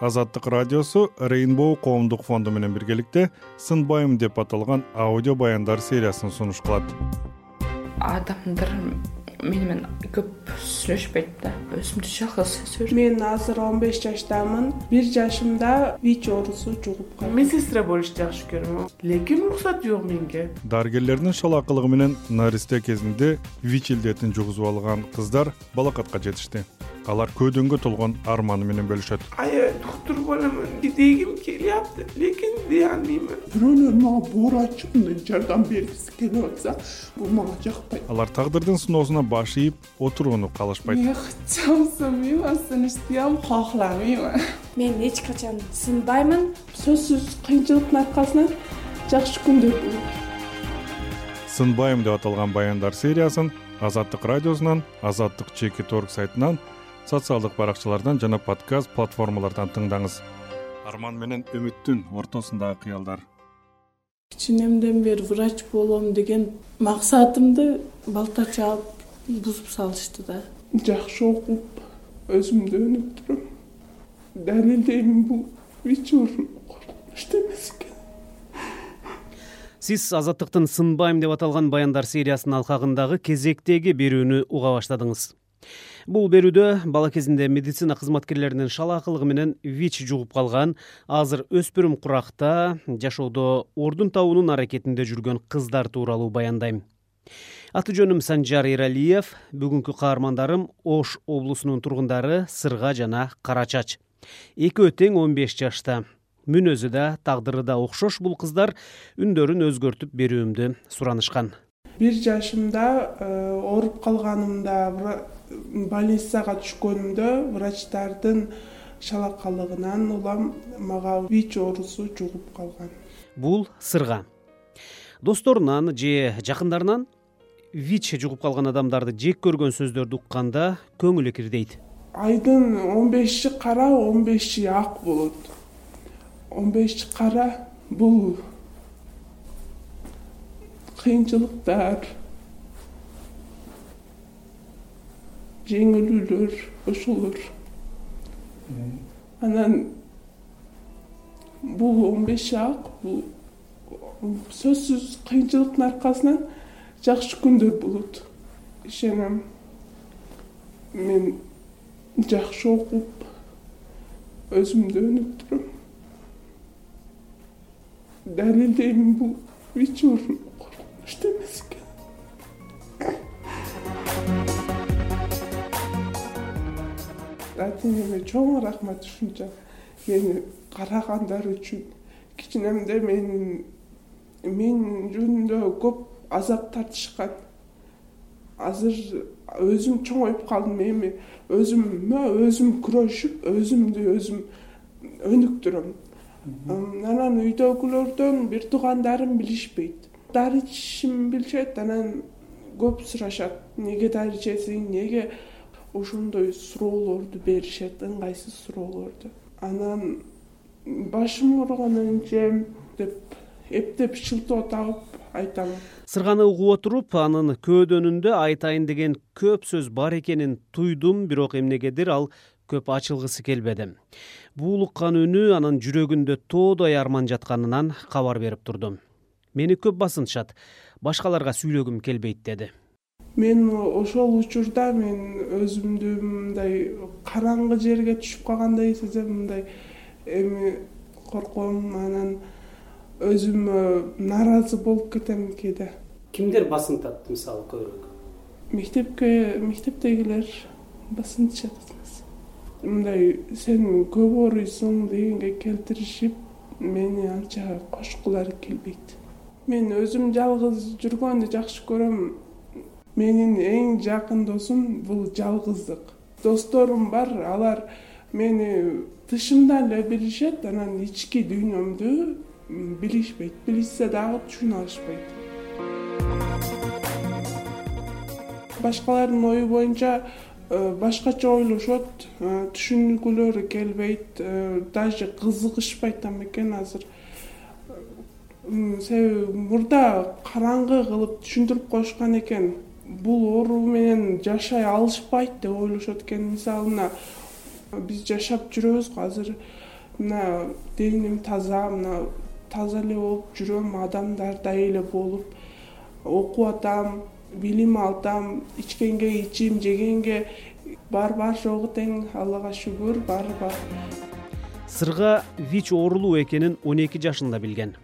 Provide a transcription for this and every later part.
азаттык радиосу рейнбоу коомдук фонду менен биргеликте сынбайм деп аталган аудио баяндар сериясын сунуш кылат. Адамдар мени менен көп сүйлөшпөйт да. Өзүмдү жалгыз сезип мен азыр он беш жаштамын. Бир жашымда вич оорусу жугуп калдым. Медсестра болушты жакшы көрөм лекин уруксат жок менге. Дарыгерлердин шал акылыгы менен наристе кезинде вич илдетин жугузуп алган кыздар балакатка жетишти алар көөдөнгө толгон арманы менен бөлүшөт. Аябай доктур боломун дегим келип лекин дей албаймын бирөөлөр мага боор ачып мындай жардам бергиси келип атса бул мага жакпайт. Алар тагдырдын сыноосуна баш ийип отурууну каалашпайт мен хочу сынбайм сыныштыам кохламайм мен эч качан сынбаймын сөзсүз кыйынчылыктын аркасынан жакшы күндөр болот. Сынбайм деп аталган баяндар сериясын азаттык радиосунан азаттык чекит орг сайтынан социалдык баракчалардан жана подкаст платформалардан тыңдаңыз. Арман менен үмүттүн ортосундагы кыялдар. Кичинемден бери врач болом деген максатымды балта чаап бузуп салышты да. Жакшы окуп өзүмдү өнүктүрөм далилдеймин бул вич коркунучтуу эмес экен. Сиз азаттыктын сынбайм деп аталган баяндар сериясынын алкагындагы кезектеги берүүнү уга баштадыңыз бул берүүдө бала кезинде медицина кызматкерлеринин шал акылыгы менен вич жугуп калган азыр өспүрүм куракта жашоодо ордун табуунун аракетинде жүргөн кыздар тууралуу баяндайм. Аты жөнүм санжар эралиев бүгүнкү каармандарым ош облусунун тургундары сырга жана кара чач экөө тең он беш жашта. Мүнөзү да тагдыры да окшош бул кыздар үндөрүн өзгөртүп берүүмдү суранышкан бир жашымда э, ооруп калганымда больницага түшкөнүмдө врачтардын шалакалыгынан улам мага вич оорусу жугуп калган. Бул сырга. Досторунан же жакындарынан вич жугуп калган адамдарды жек көргөн сөздөрдү укканда көңүлү кирдейт. Айдын он беши кара он беши ак болот. Он беши кара бул кыйынчылыктар жеңилүүлөр ошолор. Анан бул он беши ак бул сөзсүз кыйынчылыктын аркасынан жакшы күндөр болот. Ишенем мен жакшы окуп өзүмдү өнүктүрөм далилдеймин бул вич ата чоң рахмат ушунча. Мени карагандары үчүн. Кичинемде мен мен жөнүндө көп азап тартышкан. Азыр өзүм чоңоюп калдым эми өзүмө өзүм күрөшүп өзүмдү өзүм өнүктүрөм. Анан үйдөгүлөрдөн бир туугандарым билишпейт. Дары ичишимди билишет анан көп сурашат. Эмнеге дары ичесиң эмнеге ошондой суроолорду беришет ыңгайсыз суроолорду. Анан башым ооруган энчем деп эптеп шылтоо тагып айтам. Сырганы угуп отуруп анын көөдөнүндө айтайын деген көп сөз бар экенин туйдум бирок эмнегедир ал көп ачылгысы келбеди. Бул уккан үнү анын жүрөгүндө тоодой арман жатканынан кабар берип турду. Мени көп басынтышат башкаларга сүйлөгүм келбейт деди мен ошол учурда мен өзүмдү мындай караңгы жерге түшүп калгандай сезем мындай эми корком анан өзүмө нааразы болуп кетем кээде. Кимдер басынтат мисалы көбүрөөк? Мектепке мектептегилер басынтышат мындай сен көп ооруйсуң дегенге келтиришип мени анча кошкулары келбейт. Мен өзүм жалгыз жүргөндү жакшы көрөм менин эң жакын досум бул жалгыздык. Досторум бар алар мени тышымдан эле билишет анан ички дүйнөмдү билишпейт. Билишсе дагы түшүнө алышпайт. Башкалардын ою боюнча э, башкача ойлошот э, түшүнгүлөрү келбейт э, даже кызыгышпайт да бекен азыр. Себеби мурда караңгы кылып түшүндүрүп коюшкан экен бул оору менен жашай алышпайт деп ойлошот экен. Мисалы мына биз жашап жүрөбүз го азыр мына деним таза мына таза эле болуп жүрөм адамдардай эле болуп окуп атам билим алам ичкенге ичим жегенге бар бар жогу тең аллага шүгүр баары бар. Сырга вич оорулуу экенин он эки жашында билген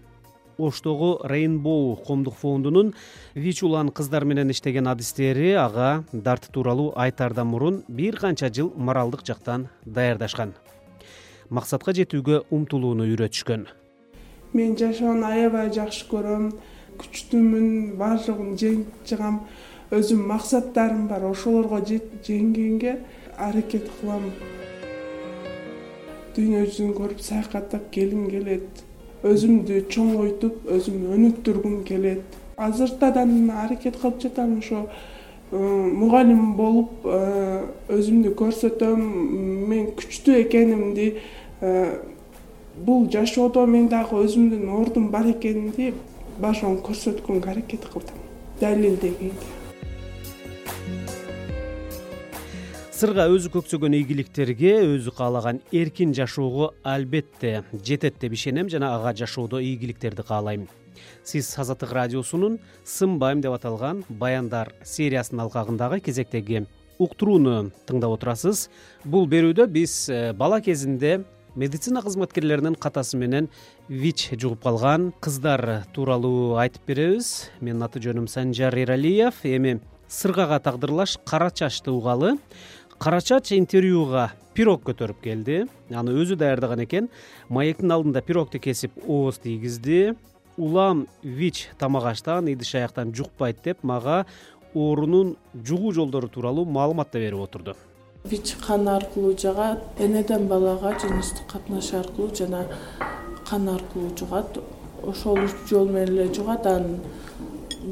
оштогу рейнбоу коомдук фондунун вич улан кыздар менен иштеген адистери ага дарт тууралуу айтаардан мурун бир канча жыл моралдык жактан даярдашкан. Максатка жетүүгө умтулууну үйрөтүшкөн. Мен жашоону аябай жакшы көрөм күчтүүмүн баардыгын жеңип чыгам. Өзүмдүн максаттарым бар ошолорго жеңгенге аракет кылам. Дүйнө жүзүн көрүп саякаттап келгим келет өзүмдү чоңойтуп өзүмдү өнүктүргүм келет. Азыртадан аракет кылып жатам ошо э, мугалим болуп э, өзүмдү көрсөтөм мен күчтүү экенимди Э, бул жашоодо мен дагы өзүмдүн ордум бар экенимди башоң көрсөткөнгө аракет кылдым. Далилдегенге сырга өзү көксөгөн ийгиликтерге өзү каалаган эркин жашоого албетте жетет деп ишенем жана ага жашоодо ийгиликтерди каалайм. Сиз азаттык радиосунун сынбайм деп аталган баяндар сериясынын алкагындагы кезектеги уктурууну тыңдап отурасыз. Бул берүүдө биз э, бала кезинде медицина кызматкерлеринин катасы менен вич жугуп калган кыздар тууралуу айтып беребиз. Менин аты жөнүм санжар эралиев эми сыргага тагдырлаш кара чачты угалы кара чач интервьюга пирог көтөрүп келди. Аны өзү даярдаган экен. Маектин алдында пирогду кесип ооз тийгизди. Улам вич тамак аштан идиш аяктан жукпайт деп мага оорунун жугуу жолдору тууралуу маалымат да берип отурду. Вич кан аркылуу жагат энеден балага жыныстык катнаш аркылуу жана кан аркылуу жугат ошол жол менен эле жугат анан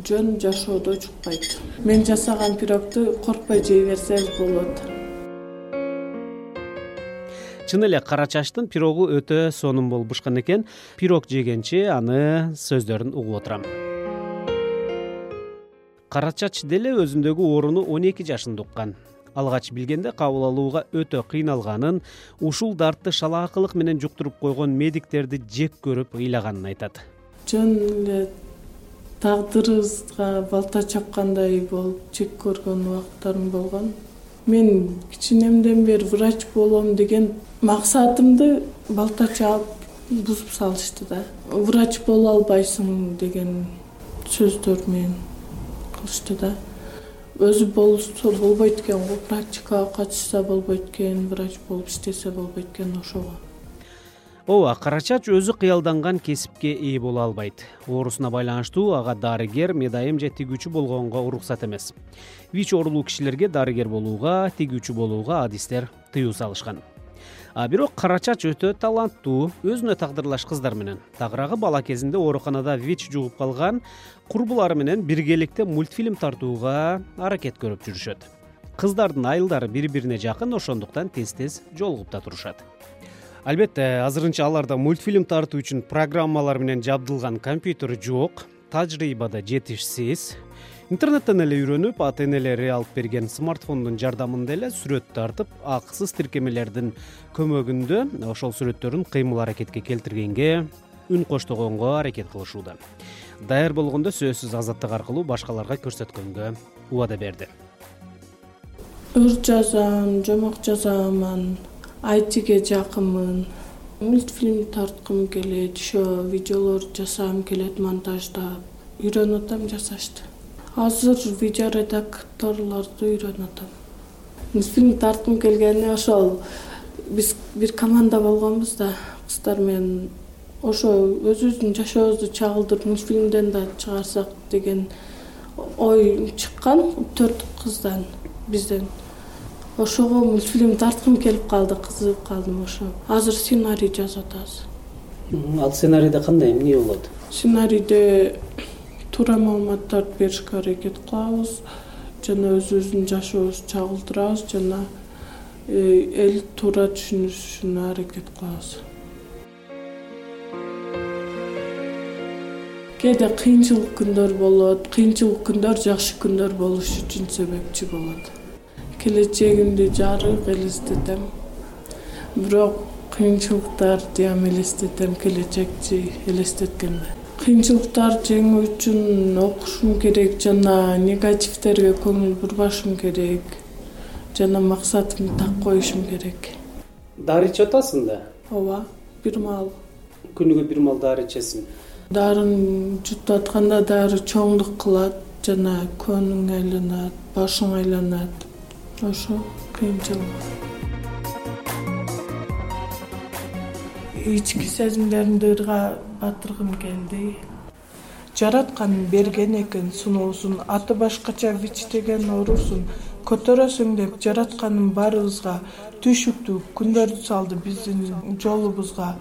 жөн жашоодо жукпайт. Мен жасаган пирогду коркпой жей берсеңиз болот чын эле кара чачтын пирогу өтө сонун болуп бышкан экен. Пирог жегенчи аны сөздөрүн угуп отурам. Кара чач деле өзүндөгү ооруну он эки жашында уккан алгач билгенде кабыл алууга өтө кыйналганын ушул дартты шалаакылык менен жуктуруп койгон медиктерди жек көрүп ыйлаганын айтат. Жөн эле тагдырыбызга балта чапкандай болуп жек көргөн убакыттарым болгон мен кичинемден бери врач болом деген максатымды балта чаап бузуп салышты да. Врач боло албайсың деген сөздөр менен кылышты да. Өзү болсо болбойт экен го практикага катышса болбойт экен врач болуп иштесе болбойт экен ошого ооба кара чач өзү кыялданган кесипке ээ боло албайт. Оорусуна байланыштуу ага дарыгер медайым же тигүүчү болгонго уруксат эмес. Вич оорулуу кишилерге дарыгер болууга тигүүчү болууга адистер тыюу салышкан. Бирок кара чач өтө таланттуу өзүнө тагдырлаш кыздар менен. Тагыраагы бала кезинде ооруканада вич жугуп калган курбулары менен биргеликте мультфильм тартууга аракет көрүп жүрүшөт. Кыздардын айылдары бири бирине жакын ошондуктан тез тез жолугуп да турушат албетте азырынча аларда мультфильм тартуу үчүн программалар менен жабдылган компьютер жок тажрыйба да жетишсиз. Интернеттен эле үйрөнүп ата энелери алып берген смартфондун жардамында эле сүрөт тартып акысыз тиркемелердин көмөгүндө ошол сүрөттөрүн кыймыл аракетке келтиргенге үн коштогонго аракет кылышууда. Даяр болгондо сөзсүз азаттык аркылуу башкаларга көрсөткөнгө убада берди. Ыр жазам жомок жазаман айтиге жакынмын. Мультфильм тарткым келет еще видеолор жасагым келет монтаждап үйрөнүп атам жасашты. Азыр видеоредакторлорду үйрөнүп атам мультфильм тарткым келгени ошол биз бир команда болгонбуз да кыздар менен ошо өзүбүздүн жашообузду чагылдырып мультфильмден да чыгарсак деген ой чыккан төрт кыздан бизден ошого мультфильм тарткым келип калды кызыгып калдым ошо. Азыр сценарий жазып атабыз ал сценарийде кандай эмне болот? Сценарийде туура маалыматтарды беришке аракет кылабыз жана өзүбүздүн жашообузду чагылдырабыз жана э, эл туура түшүнүшүнө аракет кылабыз. Кээде кыйынчылык күндөр болот кыйынчылык күндөр жакшы күндөр болуш үчүн себепчи болот келечегимди жарык элестетем. Бирок кыйынчылыктар дегем элестетем келечекти элестеткенде. Кыйынчылыктарды жеңүү үчүн окушум керек жана негативдерге көңүл бурбашым керек жана максатымды так коюшум керек. Дары ичип атасың да? Ооба бир маал. Күнүгө бир маал дары ичесиң дарыны жутуп атканда дары чоңдук кылат жана көнүң айланат башың айланат ошо кыйынчылык ички сезимдеримди ырга батыргым келди. Жараткан берген экен сыноосун аты башкача вич деген оорусун. Көтөрөсүң деп жаратканын баарыбызга түйшүктүү күндөрдү салды биздин жолубузга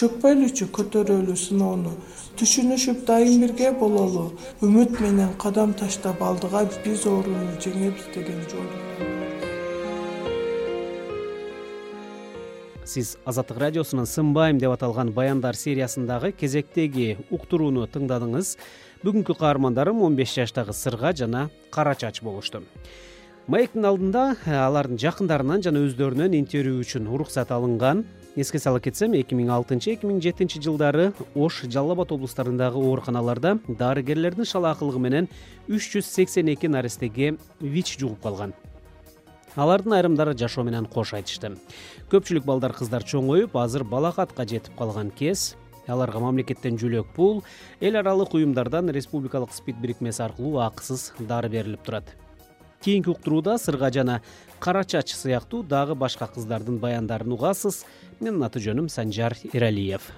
чөкпөйлүчү көтөрөлү сыноону түшүнүшүп дайым бирге бололу үмүт менен кадам таштап алдыга биз ооруну жеңебиз деген жолдо сиз азаттык радиосунун сынбайм деп аталган баяндар сериясындагы кезектеги уктурууну тыңдадыңыз. Бүгүнкү каармандарым он беш жаштагы сырга жана кара чач болушту. Маектин алдында алардын жакындарынан жана өздөрүнөн интервью үчүн уруксат алынган эске сала кетсем эки миң алтынчы эки миң жетинчи жылдары ош жалал абад облустарындагы ооруканаларда дарыгерлердин шалаакылыгы менен үч жүз сексен эки нарестеге вич жугуп калган. Алардын айрымдары жашоо менен кош айтышты. Көпчүлүк балдар кыздар чоңоюп азыр балакатка жетип калган кез аларга мамлекеттен жөлөк пул эл аралык уюмдардан республикалык спид бирикмеси аркылуу акысыз дары берилип турат кийинки уктурууда сырга жана кара чач сыяктуу дагы башка кыздардын баяндарын угасыз. Менин аты жөнүм санжар эралиев